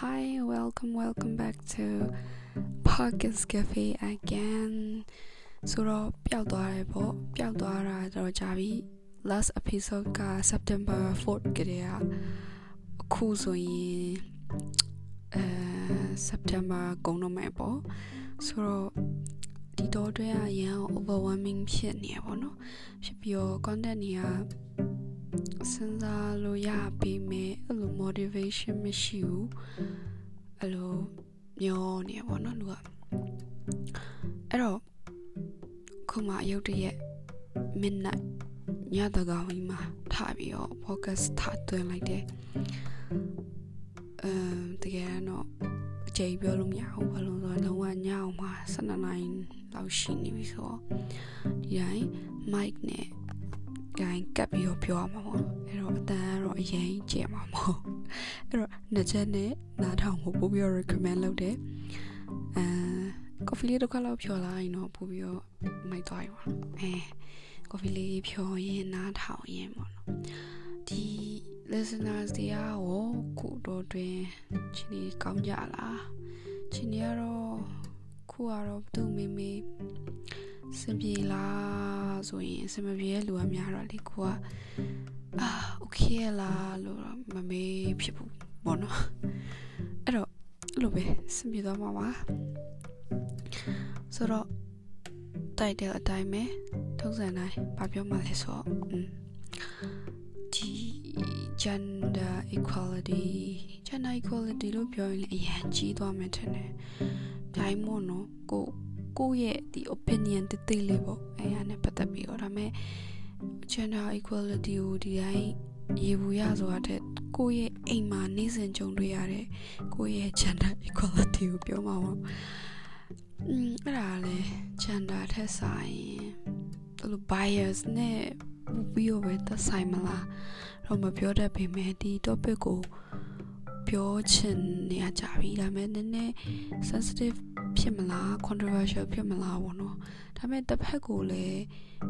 hi, welcome, welcome back to Pockets Cafe again. ဆိုတော့ပျောက်သွားတယ်ပေါ့ပျောက်သွားတာတော့ကြာပြီ last episode က September 4th ကတည်းကအခုဆိုရင်အဲ September ကုန်တော့မယ်ပေါ့ဆိုတော့ဒီတော့တွဲအရန် overwhelming ဖြစ်နေရပေါ့နော်ဖြစ်ပြီးတော့ content တွေက စဉ်းစားလို့ရပေးမယ်အဲ့လို motivation မရှိဘူးအဲ့လိုမျောနေရပေါ့နော်လူကအဲ့တော့ခုမှရုတ်တရက် midnight ညတကောင်ကြီးမှာထားပြီးတော့ focus ထားသွင်းလိုက်တယ်အမ်တကယ်တော့အချိန်ပြောလို့မရဘူးဘာလို့လဲဆိုတော့လုံးဝညအောင်မှာ12နိုင်လောက်ရှိနေပြီဆိုတော့ဒီတိုင်း mic နဲ့ ဂိုင်းကပ်ပြီးတော့ပြောရမှာပေါ့အဲ့တော့အတန်ကတော့အရင်ကျဲမှာမဟုတ်အဲ့တော့နှစ်ချက်နဲ့နားထောင်ဖို့ပို့ပြီးတော့ recommend လုပ်တယ်အဲ coffee လေးတစ်ခွက်လောက်ဖြော်လာရင်တော့ပို့ပြီးတော့မိုက်သွားပြီပေါ့အဲ coffee လေးဖြော်ရင်နားထောင်ရင်ပေါ့နော်ဒီ listeners တွေကရောကိုတော့တွင်ချင်းကြီးကောင်းကြလားချင်းကြီးကတော့ခုကတော့သူ့မေမေ စင်ပြေလားဆိုရင်စင်မပြေတဲ့လူကများတော့လေကိုကအာโอเคလားလို့တော့မမေးဖြစ်ဘူးပေါ့နော်အဲ့တော့အဲ့လိုပဲစင်ပြေသွားမှာပါဆိုတော့တိုက်တဲ့အတိုင်းပဲထုံးစံတိုင်းဘာပြောမှလဲဆိုတော့อืมဒီ gender equality gender equality လို့ပြောရင်လည်းအရင်ကြီးသွားမှထင်တယ်။ဒါမှမဟုတ်နော် ကိုကိုရဲ့ဒီ opinion တိတိလေးပေါ့အဲရနဲ့ပတ်သက်ပြီးတော့ဒါပေမဲ့ gender equality ကိုဒီတိုင်းရေဘူးရဆိုတာတဲ့ကိုရဲ့အိမ်မှာနေစဉ်ကြုံတွေ့ရတဲ့ကိုရဲ့ gender equality ကိုပြောမှာပေါ့อืมအဲ့ဒါလေ gender ထက်ဆိုင်အဲ့လို bias နဲ့ပြီးတော့ပဲသက်ဆိုင်မလားတော့မပြောတတ်ပေမဲ့ဒီ topic ကိုပြောချင်နေရကြပြီဒါပေမဲ့နည်းနည်း sensitive ဖြစ်မလား controversial ဖြစ်မလားပေါ့နော်ဒါပေမဲ့တစ်ဖက်ကိုလည်း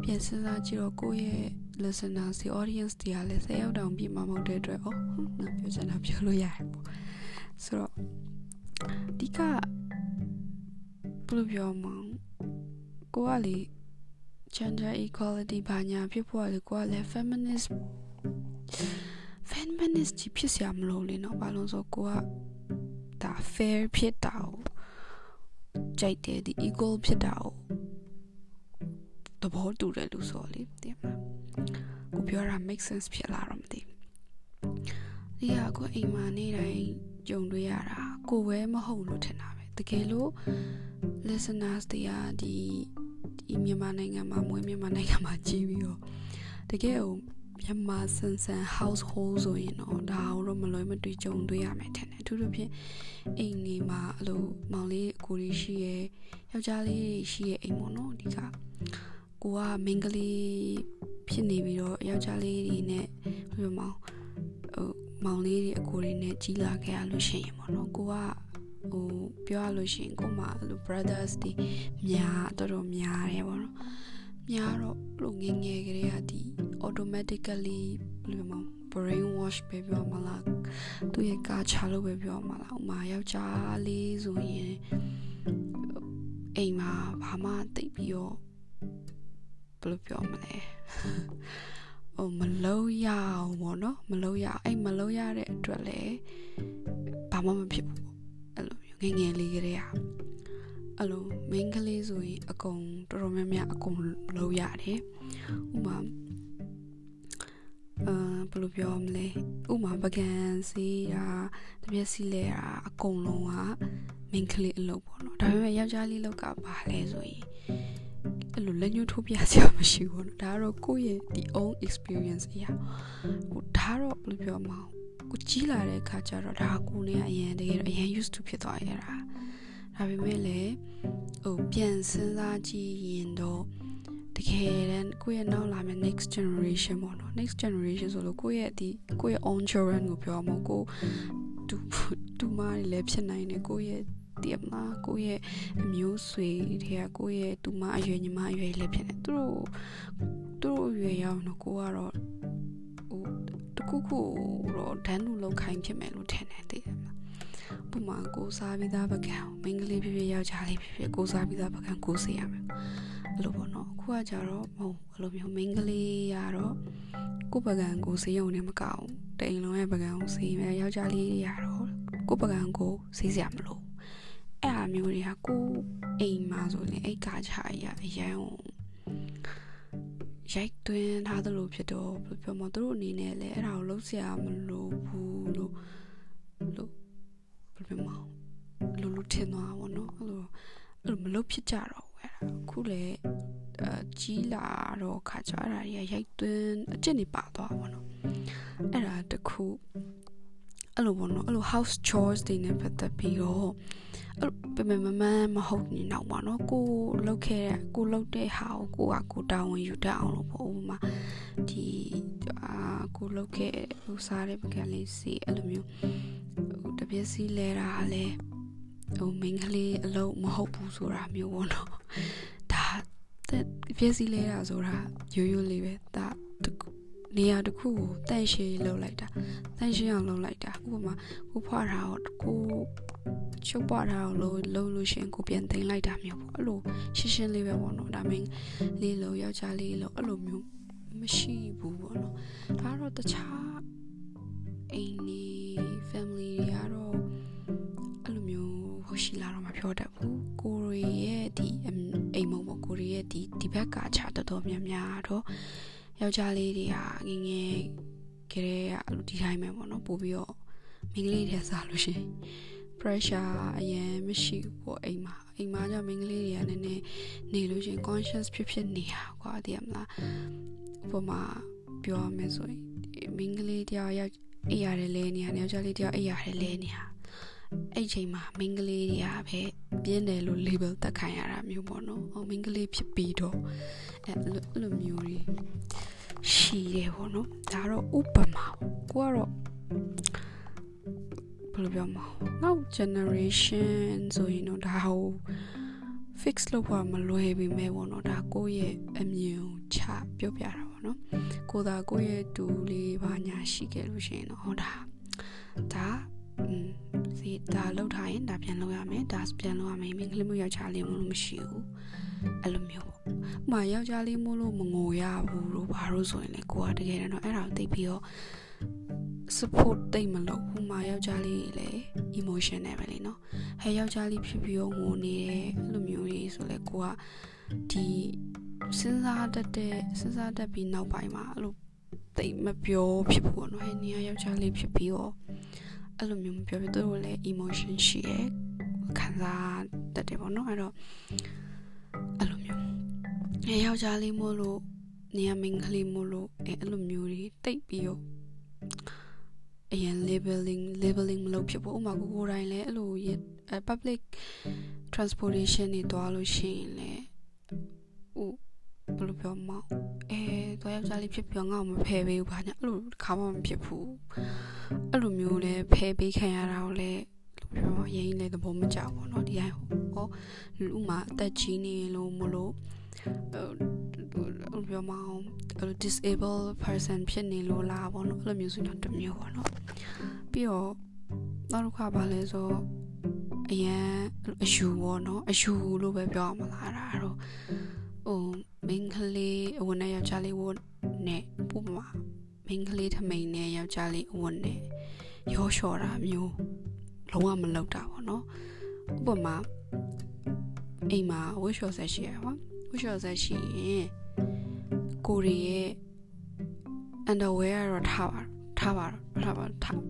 ပြန်စဉ်းစားကြည့်တော့ကိုယ့်ရဲ့ listeners ဒီ audience တွေကလည်း10ရောက်တောင်ပြည့်မှာမဟုတ်တဲ့အတွက်အော်ငါပြောချင်တာပြောလို့ရတယ်ပေါ့ဆိုတော့ဒီကဘယ်လိုပြောမလဲကိုကလေ gender equality ဘာညာဖြစ်ဖို့လေကိုကလည်း feminist feminist ကြီးဖြစ်စရာမလိုလေနော်ဘာလို့ဆိုကိုကဒါ fair ဖြစ်တာကို ကြိုက်တယ်ဒီ equal ဖြစ်တာကိုသဘောတူတယ်လို့ဆိုလေတင်မလားကိုပြောတာ make sense ဖြစ်လာတော့မသိဘူးဒီကကိုအိမ်မှာနေတိုင်းကြုံတွေ့ရတာကိုပဲမဟုတ်လို့ထင်တာပဲတကယ်လို့ listeners တွေကဒီဒီမြန်မာနိုင်ငံမှာမွေးမြန်မာနိုင်ငံမှာကြီးပြီးတော့တကယ်ကို မြန်မာဆန်ဆန် household ဆိုရင်တော့ဒါတော့မလွယ်မတွေ့ကြုံတွေ့ရမယ်ထင်တယ်အထူးသဖြင့်အိမ်နေမှာအဲ့လိုမောင်လေးအကိုလေးရှိရဲယောက်ျားလေးရှိရဲအိမ်ပေါ့နော်ဒီကကိုကမိန်းကလေးဖြစ်နေပြီးတော့ယောက်ျားလေးတွေနဲ့ဘယ်လိုမောင်ဟိုမောင်လေးတွေအကိုလေးနဲ့ကြီးလာခဲ့ရလို့ရှိရင်ပေါ့နော်ကိုကဟိုပြောရလို့ရှိရင်ကိုမှအဲ့လို brothers တွေများတော်တော်များတယ်ပေါ့နော် များတော့လို့ငယ်ငယ်ကလေးကဒီ automatically ဘယ်လိုမှ brain wash ပဲပြောမလားသူရဲ့ကာချာလို့ပဲပြောမလားဥမာယောက်ျားလေးဆိုရင်အိမ်မှာဘာမှတိတ်ပြီးတော့ဘယ်လိုပြောမလဲဟိုမလုံးရအောင်ပေါ့နော်မလုံးရအဲ့မလုံးရတဲ့အတွက်လည်းဘာမှမဖြစ်ဘူးအဲ့လိုမျိုးငယ်ငယ်လေးကလေးอ่ะ အဲ့လို main ကလေးဆိုရင်အကုန်တော်တော်များများအကုန်လုံးရတယ်ဥမာအာဘယ်လိုပြောမလဲဥမာပကံစီးတာတပြက်စီလဲတာအကုန်လုံးက main ကလေးအလုပ်ပေါ့နော်ဒါပေမဲ့ယောက်ျားလေးလောက်ကဘာလဲဆိုရင်အဲ့လိုလက်ညှိုးထိုးပြစရာမရှိဘူးနော်ဒါကတော့ကိုယ့်ရဲ့ဒီ own experience အရာဟိုဒါတော့ဘယ်လိုပြောမလဲကိုကြီးလာတဲ့အခါကျတော့ဒါကိုနေအရင်တကယ်တော့အရင် used to ဖြစ်သွားရတာ ဒါပေမဲ့လည်းဟိုပြန်စဉ်းစားကြည့်ရင်တော့တကယ်တမ်းကိုယ့်ရဲ့နောက်လာမယ့် next generation ပေါ့နော် next generation ဆိုလို့ကိုယ့်ရဲ့ဒီကိုယ့်ရဲ့ own children ကိုပြောမှာကိုတူတူမလည်းဖြစ်နိုင်တယ်ကိုယ့်ရဲ့တည်မလားကိုယ့်ရဲ့အမျိုးဆွေတွေကကိုယ့်ရဲ့တူမအရွယ်ညီမအရွယ်လည်းဖြစ်နေသူတို့သူတို့အရွယ်ရောက်တော့ကိုကတော့ဟိုတခုခုတော့ဒန်းလူလောက်ခိုင်းဖြစ်မယ်လို့ထင်တယ်တည်တယ်မလားဥ ပုံမှန်ကိုစားပြီးသားပကံမိန်းကလေးဖြစ်ဖြစ်ယောက်ျားလေးဖြစ်ဖြစ်ကိုစားပြီးသားပကံကိုစေရမယ်အဲ့လိုပေါ့နော်အခုကကြတော့မဟုတ်အဲ့လိုမျိုးမိန်းကလေးကတော့ကိုပကံကိုစေရုံနဲ့မကောက်တိန်လုံးရဲ့ပကံကိုစေမယ်ယောက်ျားလေးတွေကတော့ကိုပကံကိုစေးစရာမလိုအဲ့အမျိုးတွေကကိုအိမ်မှာဆိုရင်အဲ့ကာချာကြီးအရန်ရိုက်သွင်းထားသလိုဖြစ်တော့ဘယ်လိုပြောမလဲသူတို့အနေနဲ့လည်းအဲ့ဒါကိုလုံးစရာမလိုဘူးလို့လို့ ဘယ်လိုပြောမလဲလို့လို့ထင်သွားပါတော့အဲ့လိုအဲ့လိုမလုပ်ဖြစ်ကြတော့ဘူးအဲ့ဒါအခုလေအကြီးလာတော့ခါကြအဲ့ဒါတွေကရိုက်သွင်းအကျင့်နေပါသွားပါတော့အဲ့ဒါတခုအဲ့လိုပေါ့နော်အဲ့လို house chores တွေနဲ့ပတ်သက်ပြီးတော့အဲ့လိုပမမမမဟုတ်နေတော့ပါနော်ကိုလောက်ခဲ့တဲ့ကိုလောက်တဲ့ဟာကိုကိုကကိုတာဝန်ယူတတ်အောင်လို့ပေါ့ဥပမာဒီအာကိုလောက်ခဲ့ဟိုစားတဲ့ပကံလေးစီအဲ့လိုမျိုး ဟိုတပြည့်စီလဲတာလဲဟိုမင်းကလေးအလုပ်မဟုတ်ဘူးဆိုတာမျိုးပေါ့နော်ဒါပြည့်စီလဲတာဆိုတာရိုးရိုးလေးပဲဒါနေရာတစ်ခုကိုတန့်ရှင်းလုပ်လိုက်တာတန့်ရှင်းအောင်လုပ်လိုက်တာဥပမာကိုဖွာတာကိုချုပ်ပွားတာကိုလို့လုပ်လို့ရှင်ကိုပြန်သိမ်းလိုက်တာမျိုးပေါ့အဲ့လိုရှင်းရှင်းလေးပဲပေါ့နော်ဒါမင်းလေးလို့ယောက်ျားလေးလို့အဲ့လိုမျိုးမရှိဘူးပေါ့နော်ဒါတော့တခြား အိမ်နေ family တွေကတော့အဲ့လိုမျိုးဟိုရှိလာတော့မပြောတတ်ဘူးကိုရီရဲ့ဒီအိမ်မုံပေါ့ကိုရီရဲ့ဒီဒီဘက်ကခြားတော်တော်များများတော့ယောက်ျားလေးတွေကငငယ်ကလေးကဒီတိုင်းပဲပေါ့နော်ပို့ပြီးတော့မိန်းကလေးတွေစားလို့ရှိရင် pressure အရင်မရှိဘူးပေါ့အိမ်မှာအိမ်မှာကျမိန်းကလေးတွေကနည်းနည်းနေလို့ရှိရင် conscious ဖြစ်ဖြစ်နေရကွာတည်ရမလားဥပမာပြောရမယ်ဆိုရင်မိန်းကလေးတယောက်ရောက် အိပ်ရတယ်လဲနေရယောက်ျားလေးတယောက်အိပ်ရတယ်လဲနေရအဲ့ချိန်မှာမိန်းကလေးတွေကပဲပြင်းတယ်လို့ label တက်ခိုင်းရတာမျိုးပေါ့နော်။ဟောမိန်းကလေးဖြစ်ပြီးတော့အဲ့လိုမျိုးတွေရှိတယ်ပေါ့နော်။ဒါတော့ဥပမာကိုကတော့ဘယ်လိုပြောမလဲနောက် generation ဆိုရင်တော့ဒါဟို fix လုပ်ဖို့မလွယ်ပြီမဲ့ပေါ့နော်ဒါကိုယ့်ရဲ့အမြင်ချပြောပြတာ ပေါ့နော်ကိုသာကိုယ့်ရဲ့တူလေးဘာညာရှိခဲ့လို့ရှိရင်တော့ဟောဒါဒါอืมစီဒါလောက်ထားရင်ဒါပြန်လုပ်ရမယ်ဒါပြန်လုပ်ရမယ်မင်းကလေးမျိုးယောက်ျားလေးမလို့မရှိဘူးအဲ့လိုမျိုးပေါ့ဥမာယောက်ျားလေးမို့လို့မငိုရဘူးလို့ဘာလို့ဆိုရင်လေကိုကတကယ်တော့အဲ့ဒါကိုသိပြီးတော့ support တိတ်မလုပ်ဘူးမာယောက်ျားလေးလေ emotion နဲ့ပဲလေနော်ဟဲယောက်ျားလေးဖြစ်ပြီးတော့ငိုနေတယ်အဲ့လိုမျိုးကြီးဆိုလေကိုကဒီ စဉ်းစားတတ်တဲ့စဉ်းစားတတ်ပြီးနောက်ပိုင်းမှာအဲ့လိုတိတ်မပြောဖြစ်ဘူးနော်ဟဲနေယောက်ျားလေးဖြစ်ပြီးတော့အဲ့လိုမျိုးမပြောပြသူတို့လည်း emotion ရှိရခံစားတတ်တယ်ပေါ့နော်အဲ့တော့အဲ့လိုမျိုးအဲယောက်ျားလေးမို့လို့နေရာမင်းကလေးမို့လို့အဲအဲ့လိုမျိုးတွေတိတ်ပြီးတော့အရင် labeling labeling မလုပ်ဖြစ်ဘူးဥမာကိုကိုတိုင်းလည်းအဲ့လို public transportation တွေတွားလို့ရှိရင်လည်းဥ ဘယ်လိုပြောမလဲအဲတော့ယောက်ျားလေးဖြစ်ပြီးငါ့ကိုမဖယ်ပေးဘူးဘာညာအဲ့လိုခါမှမဖြစ်ဘူးအဲ့လိုမျိုးလဲဖယ်ပေးခံရတာကိုလည်းပြောရင်ရင်လည်းသဘောမကျဘူးเนาะဒီတိုင်းဟောလူမှာအသက်ကြီးနေလို့မလို့ဟိုပြောမအောင်အဲ့လို disable person ဖြစ်နေလို့လားပေါ့နော်အဲ့လိုမျိုးဆိုတော့တမျိုးပေါ့နော်ပြီးတော့နောက်တစ်ခါပါလဲဆိုအရန်အယူပေါ့နော်အယူလို့ပဲပြောရမလားဒါတော့ ဟိုမင်းကလေးအဝန်နဲ့ယောက်ျားလေးဝတ်နဲ့ပုံမှာမင်းကလေးထမိန်နဲ့ယောက်ျားလေးအဝန်နဲ့ရောလျှော်တာမျိုးလုံးဝမလုပ်တာပေါ့နော်ဥပမာအိမ်မှာဝတ်လျှော်ဆက်ရှိရပါဝတ်လျှော်ဆက်ရှိရင်ကိုရီရဲ့ underwear ကတော့ထားပါထားပါထားပါ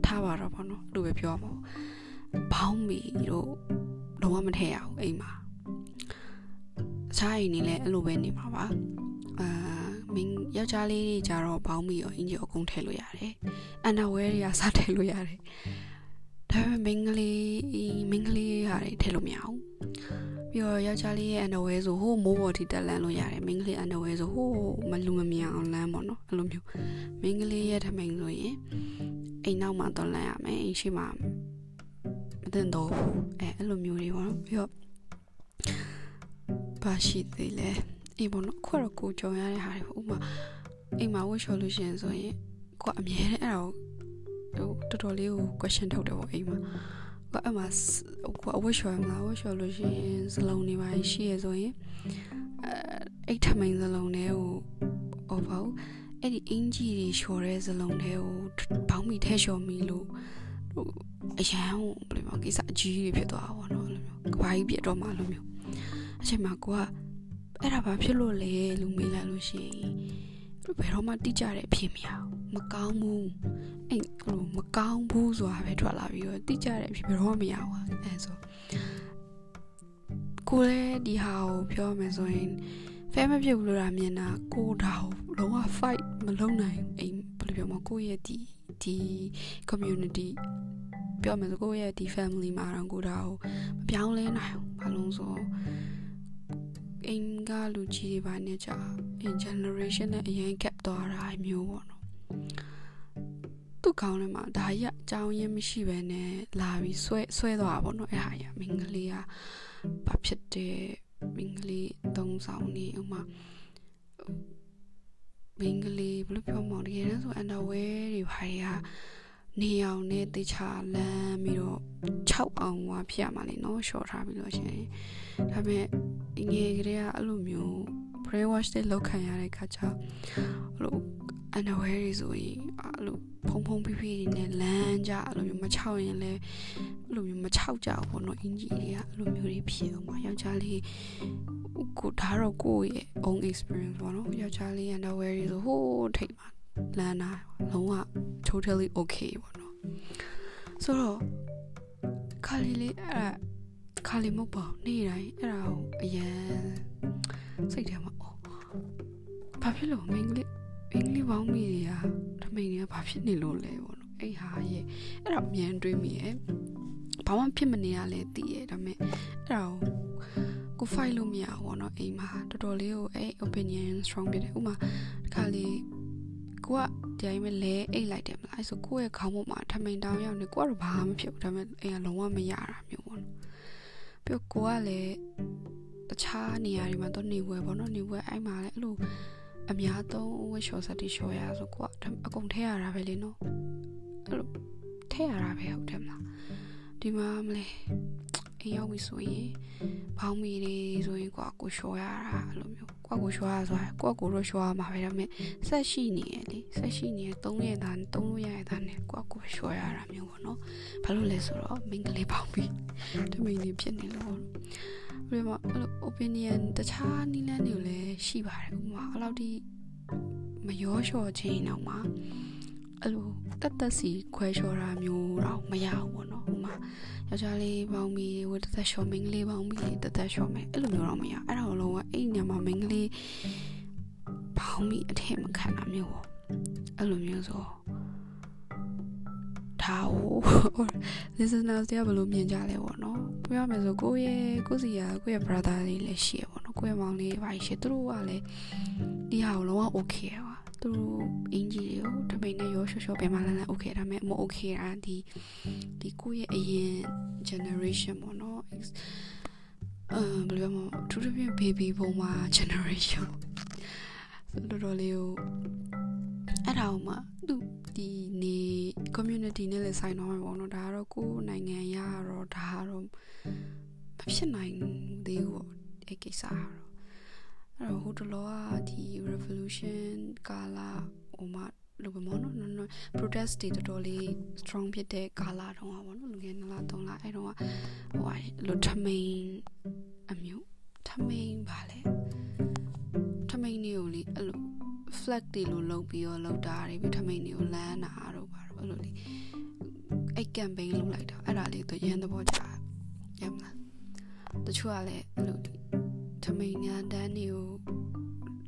ထားပါတော့ပေါ့နော်အဲ့လိုပဲပြောမှာဘောင်းမီတို့လုံးဝမထည့်ရဘူးအိမ်မှာ အခြားအိမ်နေလဲအဲ့လိုပဲနေမှာပါအာမင်းယောက်ျားလေးတွေကြတော့ဘောင်းမီရောအင်ဂျီအကုန်ထည့်လို့ရတယ် underwear တွေကစားထည့်လို့ရတယ်ဒါပေမဲ့မင်းကလေးမင်းကလေးဟာတွေထည့်လို့မရဘူးပြီးတော့ယောက်ျားလေးရဲ့ underwear ဆိုဟိုမိုးပေါ်ထိတက်လန်းလို့ရတယ်မိန်းကလေး underwear ဆိုဟိုမလူမမြန်အောင်လမ်းပေါ့နော်အဲ့လိုမျိုးမိန်းကလေးရဲ့ထမိန်ဆိုရင်အိမ်နောက်မှာတော့လန်းရမယ်အိမ်ရှိမှာမတင်တော့ဘူးအဲအဲ့လိုမျိုးတွေပေါ့နော်ပြီးတော့ ပါရှိသေးလဲအေးပေါ့နော်ခွတော့ကိုကြုံရတဲ့ဟာတွေပေါ့ဥမာအိမ်မှာဝတ်လျှော်လို့ရှိရင်ဆိုရင်ကိုကအမြဲတမ်းအဲ့ဒါကိုဟိုတော်တော်လေးကို question ထုတ်တယ်ပေါ့အိမ်မှာကအမှကိုအဝတ်လျှော်မလားဝတ်လျှော်လို့ရှိရင်စလုံးနေပါရှိရဆိုရင်အဲအိတ်ထမိန်စလုံးတွေကိုဟောပေါ့အဲ့ဒီအင်ဂျီတွေလျှော်တဲ့စလုံးတွေကိုဘောင်းမီထဲလျှော်မီလို့ဟိုအရန်ဘယ်လိုကိစ္စအကြီးတွေဖြစ်သွားတာပေါ့နော်အဲ့လိုမျိုးကဘာကြီးပြတ်တော့မှလို့မျိုး အချိန်မှာကိုကအဲ့ဒါဘာဖြစ်လို့လဲလို့မေးလိုက်လို့ရှိရင်ဘယ်တော့မှတိကျတဲ့အဖြစ်မရဘူးမကောင်းဘူးအဲ့ဟိုမကောင်းဘူးဆိုတာပဲထွက်လာပြီးတော့တိကျတဲ့အဖြစ်ဘယ်တော့မှမရဘူးအဲဆိုကိုလည်းဒီဟာကိုပြောမယ်ဆိုရင်ဖဲမဖြစ်ဘူးလို့တာမြင်တာကိုဒါကိုလုံးဝ fight မလုပ်နိုင်အိမ်ဘယ်လိုပြောမလဲကိုရဲ့ဒီဒီ community ပြောမယ်ဆိုကိုရဲ့ဒီ family မှာတော့ကိုဒါကိုမပြောင်းလဲနိုင်ဘူးဘာလို့ဆို အိမ်ကလူကြီးတွေပါနေကြ in generation နဲ့အရင် gap သွားတာမျိုးပေါ့နော်သူ့ကောင်းထဲမှာဒါရအကြောင်းရင်းမရှိဘဲနဲ့လာပြီးဆွဲဆွဲသွားတာပေါ့နော်အဲ့ဟာရမင်္ဂလေးကဘာဖြစ်တဲ့မင်္ဂလေးသုံးဆောင်နေဥမာမင်္ဂလေးဘယ်လိုပြောမလဲတကယ်ဆို underwear တွေဘာတွေကနေအောင်နဲ့တေချာလမ်းပြီးတော့6အောင်ဝါဖြစ်ရမှာလေနော်ရှော့ထားပြီးလို့ရှင်ဒါပေမဲ့ ငယ်ကလေးကအဲ့လိုမျိုး brain wash တွေလောက်ခံရတဲ့ခါကျအဲ့လို underwear တွေဆိုရင်အဲ့လိုဖုံဖုံဖိဖိတွေနဲ့လမ်းကြအဲ့လိုမျိုးမချောက်ရင်လည်းအဲ့လိုမျိုးမချောက်ကြဘူးပေါ့နော်အင်ဂျီတွေကအဲ့လိုမျိုးတွေဖြစ်အောင်ပါယောက်ျားလေးကိုဒါတော့ကိုယ့်ရဲ့ own experience ပေါ့နော်ယောက်ျားလေး underwear တွေဆိုဟိုးထိတ်မှာလမ်းတာလုံးဝ totally okay ပေါ့နော်ဆိုတော့ခါလေးလေးအဲ့ခါလေးမဟုတ်ပါနေ့တိုင်း အဲ့ဒါကိုအရန်စိတ်ထဲမှာအော်ဘာဖြစ်လို့မင်းကလေးမင်းကလေးပေါင်းမိတွေကထမိန်တွေကဘာဖြစ်နေလို့လဲပေါ့နော်အဲ့ဟာရဲ့အဲ့ဒါအမြန်တွေးမိရဲ့ဘာမှဖြစ်မနေရလဲသိရဲ့ဒါပေမဲ့အဲ့ဒါကိုကို fight လို့မရဘူးပေါ့နော်အိမ်မှာတော်တော်လေးကိုအဲ့ opinion strong ဖြစ်တယ်ဥမာတခါလေးကိုကတရားမဲ့လဲအိတ်လိုက်တယ်မလားအဲ့ဆိုကိုယ့်ရဲ့ခေါင်းပေါ်မှာထမိန်တောင်းရောက်နေကိုကတော့ဘာမှမဖြစ်ဘူးဒါပေမဲ့အိမ်ကလုံးဝမရတာမျိုးပေါ့နော်ပြီးတော့ကိုကလည်း တခြားနေရာတွေမှာတော့နေဝဲပေါ့နော်နေဝဲအဲ့မှာလည်းအဲ့လိုအများသုံးဝက်ရှော့စက်တီရှော့ရဆိုကိုကအကုန်ထည့်ရတာပဲလေနော်အဲ့လိုထည့်ရတာပဲဟုတ်တယ်မလားဒီမှာမလဲအိမ်ရောက်ပြီဆိုရင်ဘောင်းမီတွေဆိုရင်ကိုကကိုရှော့ရတာအဲ့လိုမျိုးကိုကကိုရှော့ရဆိုတာကိုကကိုတော့ရှော့ရမှာပဲဒါပေမဲ့ဆက်ရှိနေရလေဆက်ရှိနေရသုံးရတာသုံးလို့ရရတာနဲ့ကိုကကိုရှော့ရတာမျိုးပေါ့နော်ဘာလို့လဲဆိုတော့မင်္ဂလေးပေါင်းပြီးတမိန်လေးဖြစ်နေလို့ ပြီးတော့အဲ့လို opinion တခြားနီးလန်းတွေလည်းရှိပါတယ်ဥပမာအဲ့လောက်ထိမရောလျှော်ခြင်းတော့မှာအဲ့လိုတက်တက်စီခွဲလျှော်တာမျိုးတော့မရဘူးပေါ့နော်ဥမာယောက်ျားလေးပေါင်းပြီးဝတ်တက်တက်လျှော်မိန်းကလေးပေါင်းပြီးတက်တက်လျှော်မယ်အဲ့လိုမျိုးတော့မရအဲ့ဒါကိုလုံးဝအဲ့ညမှာမိန်းကလေးပေါင်းပြီးအထင်မခံတာမျိုးပေါ့အဲ့လိုမျိုးဆို ဒါဟို listeners တွေကဘယ်လိုမြင်ကြလဲပေါ့နော်ပြောရမယ်ဆိုကိုယ့်ရဲ့ကိုယ့်စီကကိုယ့်ရဲ့ brother လေးလည်းရှိရပေါ့နော်ကိုယ့်ရဲ့မောင်လေးပါရှိသူတို့ကလည်းဒီဟာကိုလုံးဝ okay ပါသူတို့အင်ဂျီတွေကိုတပိန်နဲ့ရောရှော့ရှော့ပြန်မလာလာ okay ဒါပေမဲ့မ okay တာဒီဒီကိုယ့်ရဲ့အရင် generation ပေါ့နော်အမ်ဘယ်လိုမှသူတို့ပြ baby ဘုံမှာ generation တော်တော်လေးကိုအဲ့ဒါမှသူ ဒီနေ community နဲ့လည်းဆိုင်တော့မှာပေါ့နော်ဒါကတော့ကိုယ်နိုင်ငံရတော့ဒါကတော့မဖြစ်နိုင်သေးဘူးပေါ့အဲ့ကိစ္စကတော့အဲ့တော့ဟိုတလောကဒီ revolution ကာလာဟိုမှာလို့ပဲမောနော်နော်နော် protest တွေတော်တော်လေး strong ဖြစ်တဲ့ကာလာတုန်းကပေါ့နော်လူငယ်2လ3လအဲ့တုန်းကဟိုလိုထမိန်အမျိုးထမိန်ပါလေထမိန်နေကိုလေအဲ့လို flag တွေလိုလုပ်ပြီးတော့လုပ်တာတွေပြီးထမိန်တွေကိုလမ်းတာတော့ပါတော့အဲ့လိုလေအဲ့ campaign လုပ်လိုက်တာအဲ့ဒါလေးတော့ရန်သဘောကျရမလားတချို့ကလည်းအဲ့လိုထမိန်ညာတန်းတွေကို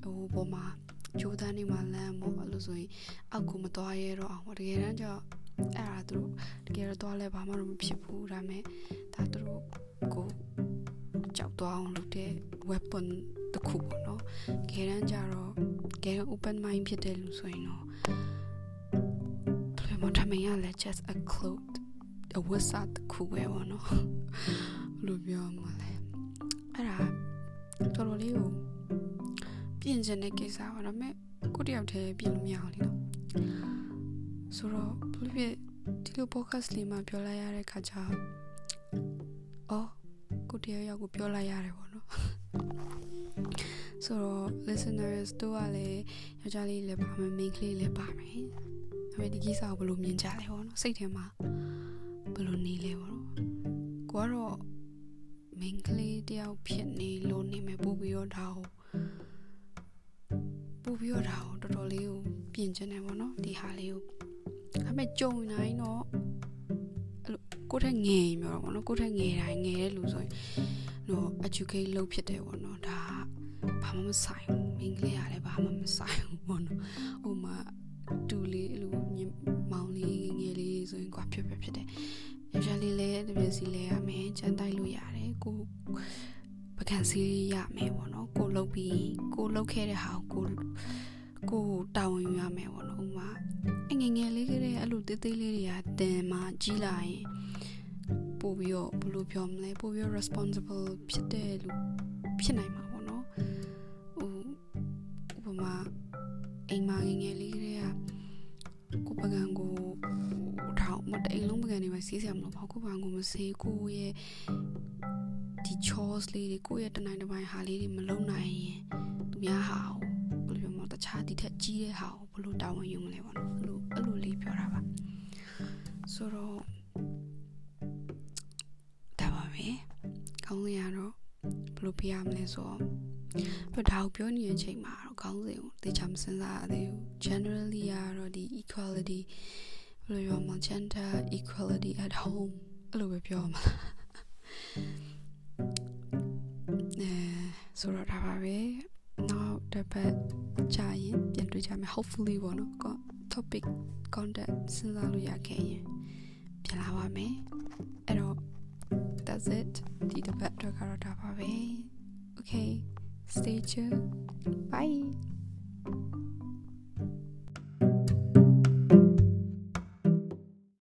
ဟိုပေါ်မှာဂျိုးတန်းတွေမှာလမ်းပေါ့အဲ့လိုဆိုရင်အောက်ကိုမသွားရတော့အောင်တကယ်တမ်းကျတော့အဲ့ဒါသူတို့တကယ်တော့သွားလဲဘာမှတော့မဖြစ်ဘူးဒါပေမဲ့ဒါသူတို့ကိုကြောက်သွားအောင်လုပ်တဲ့ weapon တခုပေါ့နော်တကယ်တမ်းကျတော့တကယ် open mind ဖြစ်တဲ့လူဆိုရင်တော့ဘယ်မှာထမင်းရလဲ just a cloth a wizard တခုပဲပေါ့နော်လို့ပြောမှလဲအဲ့ဒါတော်တော်လေးကိုပြင်ကျင်တဲ့ကိစ္စပါဒါပေမဲ့ကိုတယောက်တည်းပြင်လို့မရအောင်လေနော်ဆိုတော့ဘလို့ဖြစ်ဒီလို podcast လေးမှာပြောလိုက်ရတဲ့ခါကျအော်ကိုတယောက်ယောက်ကိုပြောလိုက်ရတယ်ပေါ့နော် ဆိုတော့ listeners တို့ကလည်းယောက်ျားလေးလည်းပါမယ် main ကလေးလည်းပါမယ်ဒါပေမဲ့ဒီကိစ္စကိုဘယ်လိုမြင်ကြလဲပေါ့နော်စိတ်ထဲမှာဘယ်လိုနေလဲပေါ့နော်ကိုကတော့ main ကလေးတယောက်ဖြစ်နေလို့နေမယ်ပို့ပြီးတော့ဒါကိုပို့ပြီးတော့ဒါကိုတော်တော်လေးကိုပြင်ချင်တယ်ပေါ့နော်ဒီဟာလေးကိုဒါပေမဲ့ကြုံနိုင်တော့အဲ့လိုကိုယ့်ထက်ငယ်မျိုးတော့ပေါ့နော်ကိုယ့်ထက်ငယ်တိုင်းငယ်တဲ့လူဆိုရင်တော့ educate လုပ်ဖြစ်တယ်ပေါ့နော်ဒါဘာ မှမဆိုင်ဘူးမင်းကလေးရတယ်ဘာမှမဆိုင်ဘူးပေါ့နော်ဟိုမှာတူလေးအဲ့လိုမောင်လေးငယ်လေးဆိုရင်ကွာဖြစ်ဖြစ်ဖြစ်တယ်ယောက်ျားလေးလည်းတပြည့်စီလဲရမယ်ကြမ်းတိုက်လို့ရတယ်ကိုပကံစီရမယ်ပေါ့နော်ကိုလုတ်ပြီးကိုလုတ်ခဲ့တဲ့ဟာကိုကိုတာဝန်ယူရမယ်ပေါ့နော်ဥမာအငငယ်လေးကလေးအဲ့လိုတေးသေးလေးတွေကတန်မှကြီးလာရင်ပို့ပြီးတော့ဘယ်လိုပြောမလဲပို့ပြီးတော့ responsible ဖြစ်တဲ့လူဖြစ်နိုင်မှာပေါ့နော်ဟိုဥ ပမာအိမ်မငငယ်လေးကလေးကကိုပကံကိုထောက်မတိန်လုံးပကံတွေပဲစီးစရာမလိုပါဘူးကိုပကံကိုမစေးကိုရဲ့ဒီ chores လေးတွေကိုရဲ့တနိုင်တစ်ပိုင်းဟာလေးတွေမလုပ်နိုင်ရင်သူများဟာဘယ်လိုပြောမလဲတခြားဒီထက်ကြီးတဲ့ဟာကိုဘယ်လိုတာဝန်ယူမလဲပေါ့နော်အဲ့လိုအဲ့လိုလေးပြောတာပါဆိုတော့ဒါပါပဲကောင်းစရာတော့ဘယ်လိုပြရမလဲဆိုတော့ပြဒါကိုပြောနေတဲ့အချိန်မှာ တော့ခေါင်းစဉ်ကိုတေချာမစဉ်းစားရသေးဘူး generally ကတော့ဒီ equality ဘယ်လိုပြောမလဲ gender equality at home အဲ့လိုပဲပြောမှာအဲဆိုတော့ဒါပါပဲနောက်တစ်ပတ်ကြာရင်ပြန်တွေ့ကြမယ် hopefully ပေါ့နော် topic content စဉ်းစားလို့ရခဲ့ရင်ပြန်လာပါမယ်အဲ့တော့ that's it ဒီတစ်ပတ်အတွက်ကတော့ဒါပါပဲ okay Stay tuned. Bye.